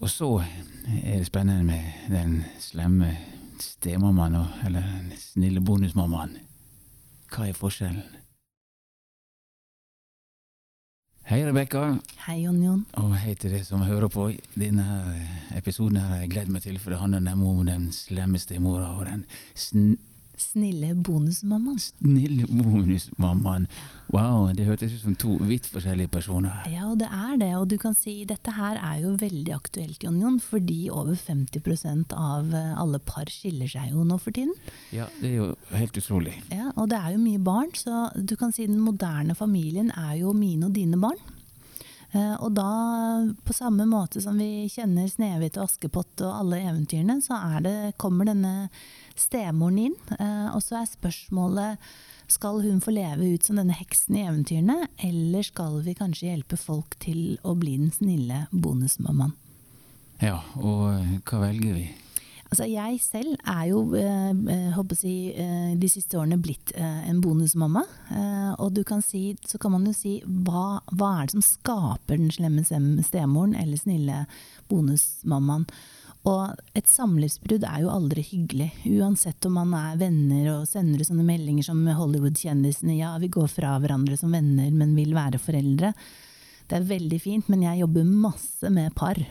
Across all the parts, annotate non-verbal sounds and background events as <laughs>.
Og så er det spennende med den slemme stemammaen, eller den snille bonusmammaen. Hva er forskjellen? Hei, Rebekka, Hei, Jon Jon. og hei til deg som hører på. Denne episoden her har jeg gledet meg til, for det handler nemlig om den slemme stemora og den sn Snille bonusmammaen. snille bonusmammaen. Wow, det hørtes ut som to vidt forskjellige personer. Ja, og det er det. Og du kan si dette her er jo veldig aktuelt, Jon Jon, fordi over 50% av eh, alle par skiller seg jo nå for tiden. Ja, det er jo helt utrolig. Ja, og det er jo mye barn, så du kan si den moderne familien er jo mine og dine barn. Eh, Og da, på samme måte som vi kjenner Snehvit og Askepott og alle eventyrene, så det, kommer denne stemoren inn. Eh, Og så er spørsmålet skal hun få leve ut som denne heksen i eventyrene, eller skal vi kanskje hjelpe folk til å bli den snille bonusmammaen? Ja, og eh, hva velger vi? Altså, jeg selv er jo eh, eh, si, eh, de siste årene blitt eh, en bonusmamma. Eh, og du kan si, så kan man jo si hva, hva er det som skaper den slemme stem- stemoren eller snille bonusmammaen? Og et samlivsbrudd er jo aldri hyggelig, uansett om man er venner og sender sånne meldinger som Hollywood-kjendisene ja, vi går fra hverandre som venner, men vil være foreldre. Det er veldig fint, men jeg jobber masse med par.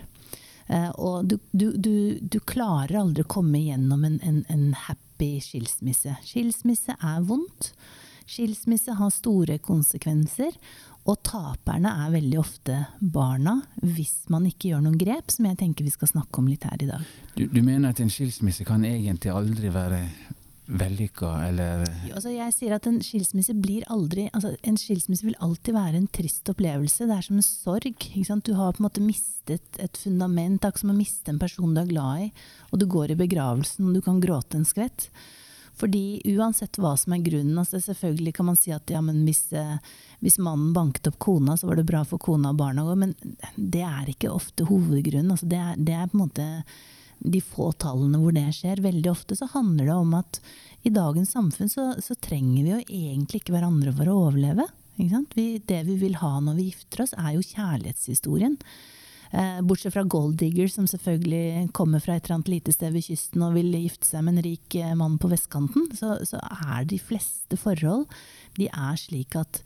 Eh, og du, du, du, du klarer aldri å komme gjennom en, en, en happy skilsmisse. Skilsmisse er vondt. Skilsmisse har store konsekvenser. Og taperne er veldig ofte barna, hvis man ikke gjør noen grep, som jeg tenker vi skal snakke om litt her i dag. Du, du mener at en skilsmisse kan egentlig aldri være vellykka, eller Altså jeg sier at En skilsmisse blir aldri, altså en skilsmisse vil alltid være en trist opplevelse. Det er som en sorg. Du har på en måte mistet et fundament. Det er som å miste en person du er glad i, og du går i begravelsen og du kan gråte en skvett. Fordi uansett hva som er grunnen altså Selvfølgelig kan man si at ja, hvis, eh, hvis mannen banket opp kona, så var det bra for kona og barna òg, men det er ikke ofte hovedgrunnen. Altså det, er, det er på en måte de få tallene hvor det skjer. Veldig ofte så handler det om at i dagens samfunn så, så trenger vi jo egentlig ikke hverandre for å overleve. Vi, det vi vil ha når vi gifter oss, er jo kjærlighetshistorien. Eh, bortsett fra Golddigger, som selvfølgelig kommer fra et eller annet lite sted ved kysten og vil gifte seg med en rik eh, mann på vestkanten, så, så er de fleste forhold de er slik at,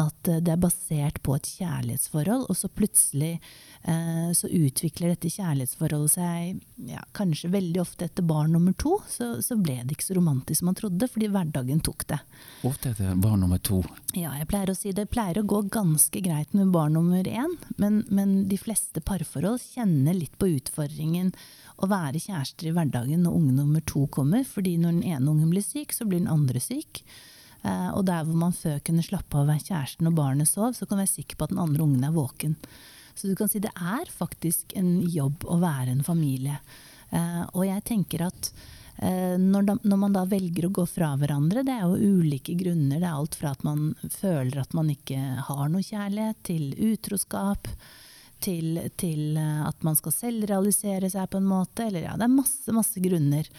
at eh, det er basert på et kjærlighetsforhold, og så plutselig eh, så utvikler dette kjærlighetsforholdet seg ja, kanskje veldig ofte etter barn nummer to. Så, så ble det ikke så romantisk som man trodde, fordi hverdagen tok det. ofte etter barn nummer to? Ja, jeg pleier å si det pleier å gå ganske greit med barn nummer én, men, men de fleste parforhold kjenner litt på utfordringen å være kjærester i hverdagen når unge nummer to kommer, fordi når den ene ungen blir syk, så blir den andre syk. Eh, og der hvor man før kunne slappe av være kjæresten når barnet sov, så kan du være sikker på at den andre ungen er våken. Så du kan si det er faktisk en jobb å være en familie. Eh, og jeg tenker at eh, når, da, når man da velger å gå fra hverandre, det er jo ulike grunner. Det er alt fra at man føler at man ikke har noe kjærlighet, til utroskap, til, til at man skal selvrealisere seg på en måte. Eller ja, det er masse, masse grunner.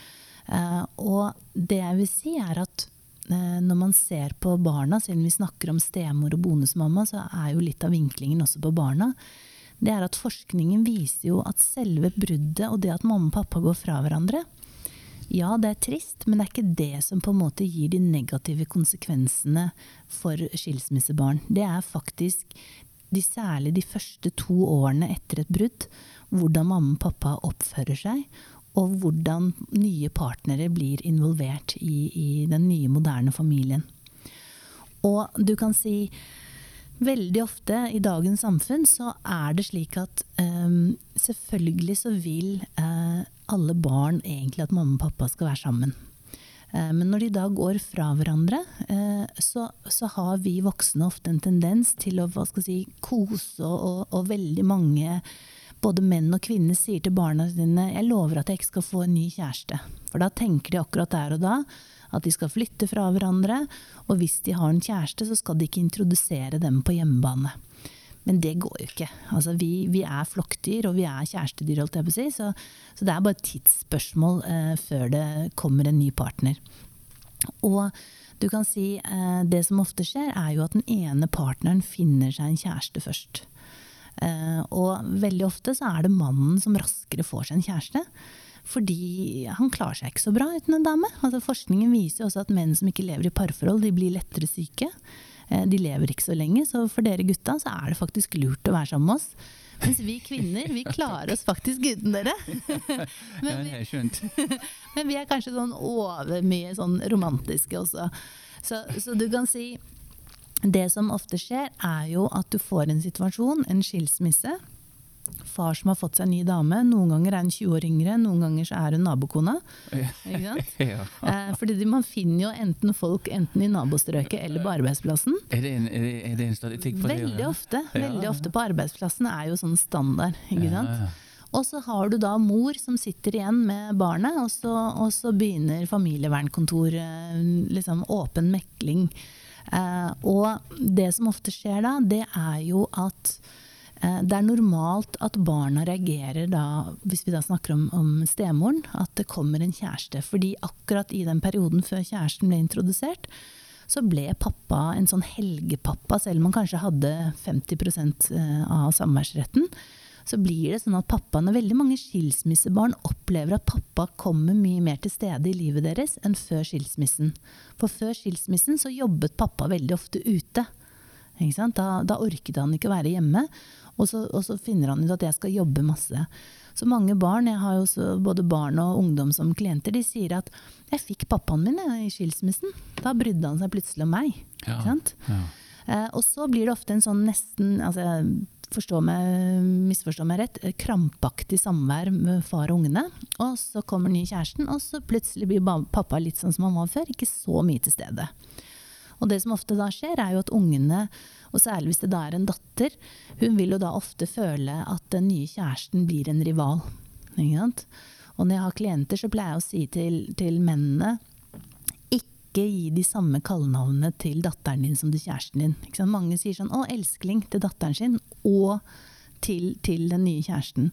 Og det jeg vil si er at når man ser på barna, siden vi snakker om stemor og bonusmamma, så er jo litt av vinklingen også på barna. Det er at forskningen viser jo at selve bruddet og det at mamma og pappa går fra hverandre, ja, det er trist, men det er ikke det som på en måte gir de negative konsekvensene for skilsmissebarn. Det er faktisk de, særlig de første to årene etter et brudd, hvordan mamma og pappa oppfører seg, og hvordan nye partnere blir involvert i, i den nye, moderne familien. Og du kan si Veldig ofte i dagens samfunn så er det slik at um, selvfølgelig så vil uh, alle barn egentlig at mamma og pappa skal være sammen. Uh, men når de da går fra hverandre, uh, så, så, har vi voksne ofte en tendens til å hva skal si, kose, og, og, og, veldig mange både menn og kvinner sier til barna sine 'jeg lover at jeg ikke skal få en ny kjæreste'. For da tenker de akkurat der og da at de skal flytte fra hverandre, og hvis de har en kjæreste, så skal de ikke introdusere dem på hjemmebane. Men det går jo ikke. Altså, vi, vi er flokkdyr, og vi er kjærestedyr, holdt jeg på å si, så, så det er bare et tidsspørsmål eh, før det kommer en ny partner. Og du kan si eh, det som ofte skjer, er jo at den ene partneren finner seg en kjæreste først. Uh, og veldig ofte så er det mannen som raskere får seg en kjæreste. Fordi han klarer seg ikke så bra uten en dame. Altså, forskningen viser også at menn som ikke lever i parforhold, de blir lettere syke. Eh, de lever ikke så lenge, så for dere gutta så er det faktisk lurt å være sammen med oss. Mens vi kvinner, vi klarer oss faktisk uten dere. <laughs> Men vi, <laughs> men vi er kanskje sånn overmye sånn romantiske også. Så, så du kan si det som ofte skjer, er jo at du får en situasjon, en skilsmisse. Far som har fått seg en ny dame. Noen ganger er hun 20 år yngre, noen ganger så er hun nabokona. Ikke sant? <laughs> ja. Eh, fordi man finner jo enten folk enten i nabostrøket eller på arbeidsplassen. Er det en, er det, en statistikk på? Veldig det? ofte. Ja. Veldig ofte på arbeidsplassen er jo sånn standard. ikke sant? ja. Og så har du da mor som sitter igjen med barnet, og så, og så begynner familievernkontoret liksom åpen mekling. Eh, og det som ofte skjer da, det er jo at eh, det er normalt at barna reagerer da, hvis vi da snakker om, om stemoren, at det kommer en kjæreste. Fordi akkurat i den perioden før kjæresten ble introdusert, så ble pappa en sånn helgepappa, selv om han kanskje hadde 50% av samværsretten så blir det sånn at pappaene, veldig mange skilsmissebarn opplever at pappa kommer mye mer til stede i livet deres enn før skilsmissen. For før skilsmissen så jobbet pappa veldig ofte ute. Da, da orket han ikke være hjemme, og så, og så finner han ut at jeg skal jobbe masse. Så mange barn, jeg har jo både barn og ungdom som klienter, de sier at 'jeg fikk pappaen min jeg, i skilsmissen'. Da brydde han seg plutselig om meg. Ja. Ja. Eh, og så blir det ofte en sånn nesten altså, forstå meg, misforstå meg rett, krampaktig samvær med far og ungene. Og så kommer den nye kjæresten, og så plutselig blir pappa litt sånn som han var før, ikke så mye til stede. Og det som ofte da skjer, er jo at ungene, og særlig hvis det da er en datter, hun vil jo da ofte føle at den nye kjæresten blir en rival. Og når jeg har klienter, så pleier jeg å si til, til mennene ikke gi de samme kallenavnene til datteren din som til kjæresten din. Mange sier sånn 'å, elskling' til datteren sin, og til, til den nye kjæresten.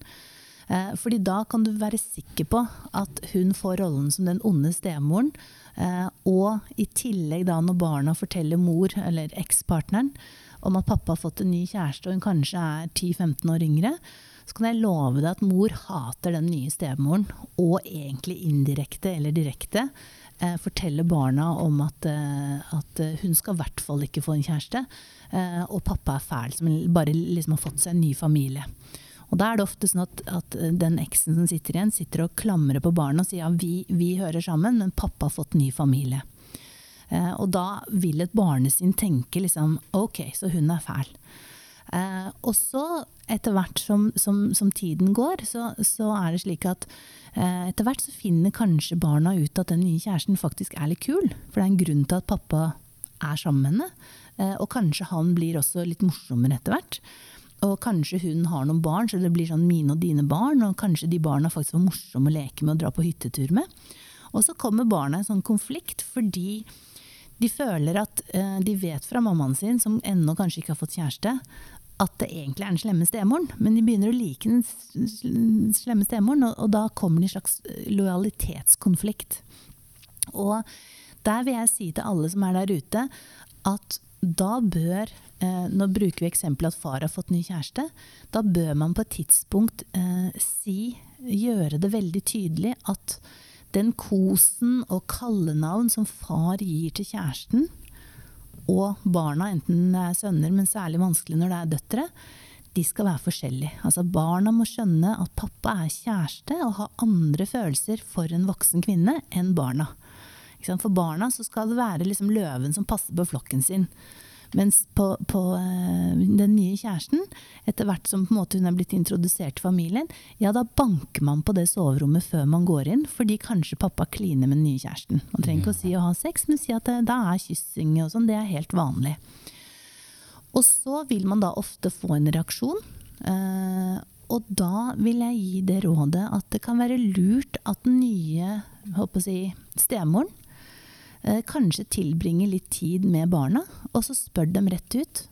Eh, fordi da kan du være sikker på at hun får rollen som den onde stemoren. Eh, og i tillegg da når barna forteller mor, eller ekspartneren, om at pappa har fått en ny kjæreste og hun kanskje er 10-15 år yngre, så kan jeg love deg at mor hater den nye stemoren, og egentlig indirekte eller direkte eh, forteller barna om at, eh, at eh, hun skal i hvert fall ikke få en kjæreste, og pappa er fæl som bare liksom har fått seg en ny familie. Og da er det ofte sånn at, at den eksen som sitter igjen, sitter og klamrer på barna og sier ja, vi, vi hører sammen, men pappa har fått ny familie. Eh, og da vil et barnesinn tenke liksom ok, så hun er fæl. Eh, og så, etter hvert som, som, som tiden går, så, så er det slik at eh, etter hvert så finner kanskje barna ut at den nye kjæresten faktisk er litt kul. For det er en grunn til at pappa er sammen med henne. Eh, og kanskje han blir også litt morsommere etter hvert. Og kanskje hun har noen barn, så det blir sånn mine og dine barn. Og kanskje de barna faktisk var morsomme å leke med og dra på hyttetur med. Og så kommer barna i en sånn konflikt fordi de føler at eh, de vet fra mammaen sin, som ennå kanskje ikke har fått kjæreste, at det egentlig er den slemme stemoren. Men de begynner å like den slemme stemoren, og, og da kommer det en slags lojalitetskonflikt. Og der vil jeg si til alle som er der ute, at da bør eh, Nå bruker vi eksempelet at far har fått ny kjæreste. Da bør man på et tidspunkt eh, si, gjøre det veldig tydelig at den kosen og kallenavn som far gir til kjæresten, og barna, enten det er sønner, men særlig vanskelig når det er døtre, de skal være forskjellige. Altså Barna må skjønne at pappa er kjæreste og har andre følelser for en voksen kvinne enn barna. For barna skal det være liksom løven som passer på flokken sin. Mens på, på eh, den nye kjæresten, etter hvert som hun er blitt introdusert til familien, ja da banker man på det soverommet før man går inn, fordi kanskje pappa kliner med den nye kjæresten. Man trenger ikke å si å ha sex, men si at det, da er kyssing og sånn, det er helt vanlig. Og så vil man da ofte få en reaksjon. Eh, og da vil jeg gi det rådet at det kan være lurt at den nye si, stemoren eh, kanskje tilbringer litt tid med barna, og så spør dem rett ut.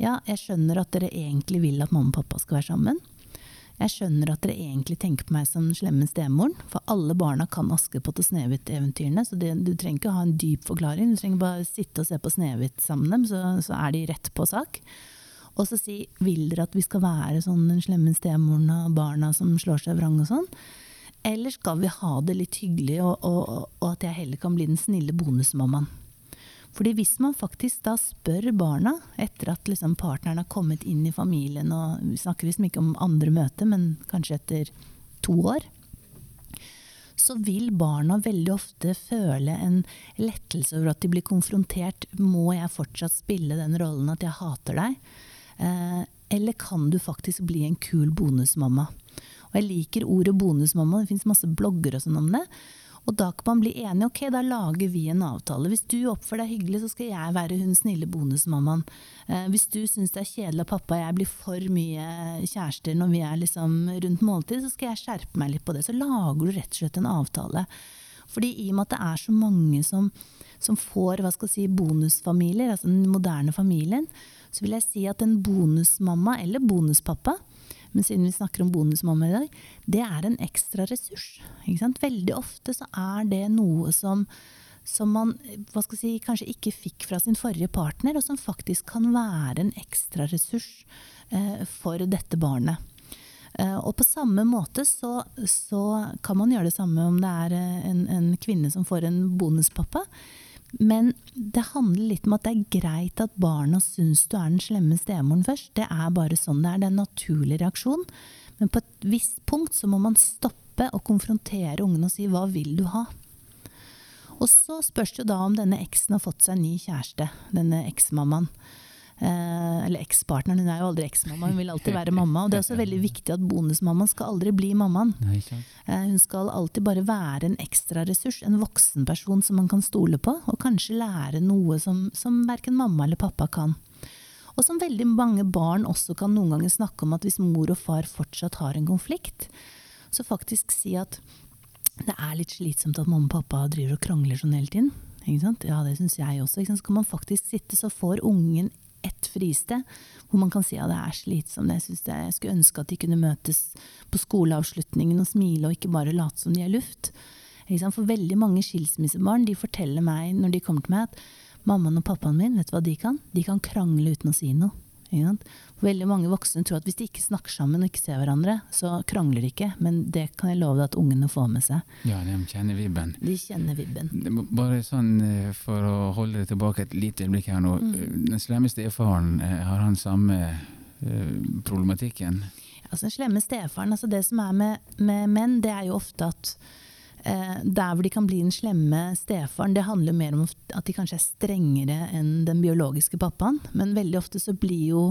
Ja, jeg skjønner at dere egentlig vil at mamma og pappa skal være sammen. Jeg skjønner at dere egentlig tenker på meg som den slemme stemoren, for alle barna kan Askepott og Snehvit-eventyrene, så det, du trenger ikke ha en dyp forklaring, du trenger bare sitte og se på Snehvit sammen med dem, så, så er de rett på sak. Og så si vil dere at vi skal være sånn den slemme stemoren og barna som slår seg vrang og sånn? Eller skal vi ha det litt hyggelig, og, og, og at jeg heller kan bli den snille bonusmammaen? Fordi hvis man faktisk da spør barna, etter at liksom partneren har kommet inn i familien, og vi snakker liksom ikke om andre møter, men kanskje etter to år, så vil barna veldig ofte føle en lettelse over at de blir konfrontert. Må jeg fortsatt spille den rollen at jeg hater deg? Eh, eller kan du faktisk bli en kul bonusmamma? Og jeg liker ordet bonusmamma, det fins masse blogger og sånn om det. Og da kan man bli enige. Ok, da lager vi en avtale. Hvis du oppfører deg hyggelig, så skal jeg være hun snille bonusmammaen. Eh, hvis du syns det er kjedelig at pappa og jeg blir for mye kjærester når vi er liksom rundt måltid, så skal jeg skjerpe meg litt på det. Så lager du rett og slett en avtale. Fordi i og med at det er så mange som, som får hva skal si, bonusfamilier, altså den moderne familien, så vil jeg si at en bonusmamma eller bonuspappa men siden vi snakker om bonusmamma i dag, det er en ekstra ressurs. Veldig ofte så er det noe som, som man si, kanskje ikke fikk fra sin forrige partner, og som faktisk kan være en ekstra ressurs eh, for dette barnet. Eh, og på samme måte så, så, kan man gjøre det samme om det er eh, en, en kvinne som får en bonuspappa. Men det handler litt om at det er greit at barna syns du er den slemme stemoren først. Det er bare sånn det er. Det er en naturlig reaksjon. Men på et visst punkt så må man stoppe og konfrontere ungene og si 'hva vil du ha'? Og så spørs det da om denne eksen har fått seg en ny kjæreste, denne eksmammaen. Eh, eller ekspartneren. Hun er jo aldri eksmamma, hun vil alltid være <laughs> mamma. Og det er også veldig viktig at bonusmammaen skal aldri bli mammaen. Eh, hun skal alltid bare være en ekstra ressurs, en voksenperson som man kan stole på, og kanskje lære noe som, som verken mamma eller pappa kan. Og som veldig mange barn også kan noen ganger snakke om at hvis mor og far fortsatt har en konflikt, så faktisk si at det er litt slitsomt at mamma og pappa driver og krangler sånn hele tiden. Ja, det syns jeg også. Så kan man faktisk sitte, så får ungen ett fristed hvor man kan si at det er slitsomt. Jeg, jeg skulle ønske at de kunne møtes på skoleavslutningen og smile, og ikke bare late som de er luft. For veldig mange skilsmissebarn de forteller meg når de kommer til meg, at mammaen og pappaen min, vet du hva de kan? De kan krangle uten å si noe. Veldig mange voksne tror at hvis de ikke snakker sammen og ikke ser hverandre, så krangler de ikke. Men det kan jeg love deg at ungene får med seg. Ja, de kjenner vibben. De kjenner vibben. Bare sånn eh, for å holde det tilbake et lite øyeblikk her nå. Mm. Den slemme stefaren, eh, har han samme problematikken? Altså, den slemme stefaren, altså det som er med, med menn, det er jo ofte at Eh, der hvor de kan bli den slemme stefaren, det handler mer om at de kanskje er strengere enn den biologiske pappaen. Men veldig ofte så blir jo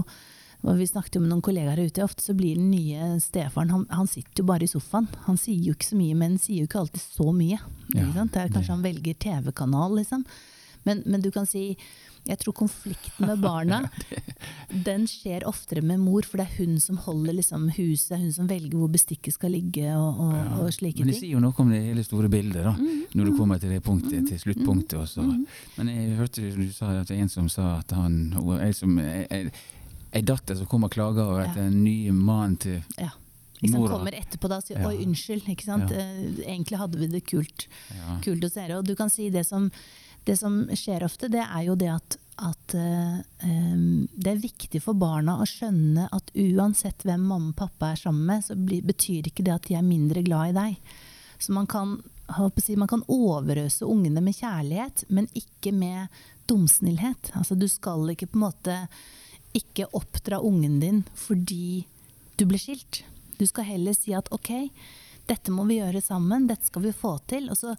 og Vi snakket jo med noen kollegaer her ute. Ofte så blir den nye stefaren han, han, sitter jo bare i sofaen. Han sier jo ikke så mye, men sier jo ikke alltid så mye. Ja, det er Kanskje han velger TV-kanal, liksom. Men, men, du kan si jeg tror konflikten med barna <laughs> den skjer oftere med mor, for det er hun som holder liksom, huset, hun som velger hvor bestikket skal ligge og, og, ja, og slike ting. Men det sier jo noe om det hele store bildet, da, mm, når du mm. kommer til det punktet, til sluttpunktet. Også. Mm, Men jeg hørte du sa at det er en som sa at han ei, som, ei, ei datter som kommer og klager over at ja. en ny mann til ja. Liksom kommer etterpå da og sier 'oi, unnskyld'. ikke sant? Ja. Eh, egentlig hadde vi det kult, kult hos dere. Og du kan si det som det som skjer ofte, det er jo det at, at uh, um, det er viktig for barna å skjønne at uansett hvem mamma og pappa er sammen med, så blir, betyr ikke det at de er mindre glad i deg. Så man kan, si, man kan overøse ungene med kjærlighet, men ikke med dumsnillhet. Altså, du skal ikke på en måte ikke oppdra ungen din fordi du ble skilt. Du skal heller si at ok, dette må vi gjøre sammen, dette skal vi få til. Og så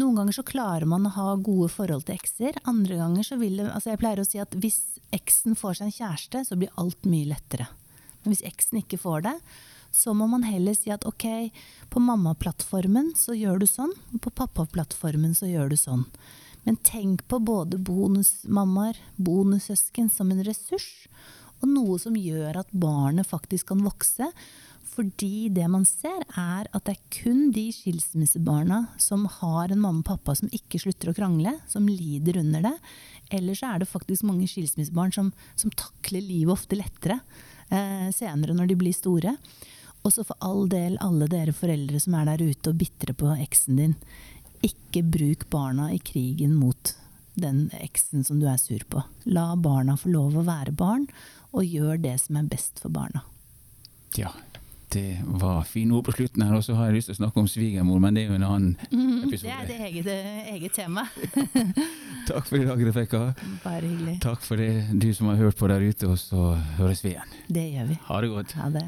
noen ganger så klarer man å ha gode forhold til ekser. Andre ganger så vil det altså Jeg pleier å si at hvis eksen får seg en kjæreste, så blir alt mye lettere. Men hvis eksen ikke får det, så må man heller si at ok, på mammaplattformen så gjør du sånn, og på pappaplattformen så gjør du sånn. Men tenk på både bonusmammaer, bonussøsken som en ressurs, og noe som gjør at barnet faktisk kan vokse, fordi det man ser, er at det er kun de skilsmissebarna som har en mamma og pappa som ikke slutter å krangle, som lider under det. Eller så er det faktisk mange skilsmissebarn som, som takler livet ofte lettere eh, senere når de blir store. Og så for all del, alle dere foreldre som er der ute og bitre på eksen din, ikke bruk barna i krigen mot den eksen som du er sur på. La barna få lov å være barn, og gjør det som er best for barna. Ja, det var fine ord på slutten her, og så har jeg lyst til å snakke om svigermor, men det er jo en annen Mm, det er det eget, eget tema. <laughs> Takk for i dag, Rebekka. Bare hyggelig. Takk for det, du som har hørt på der ute, og så høres vi igjen. Det gjør vi. Ha det godt. Ha det.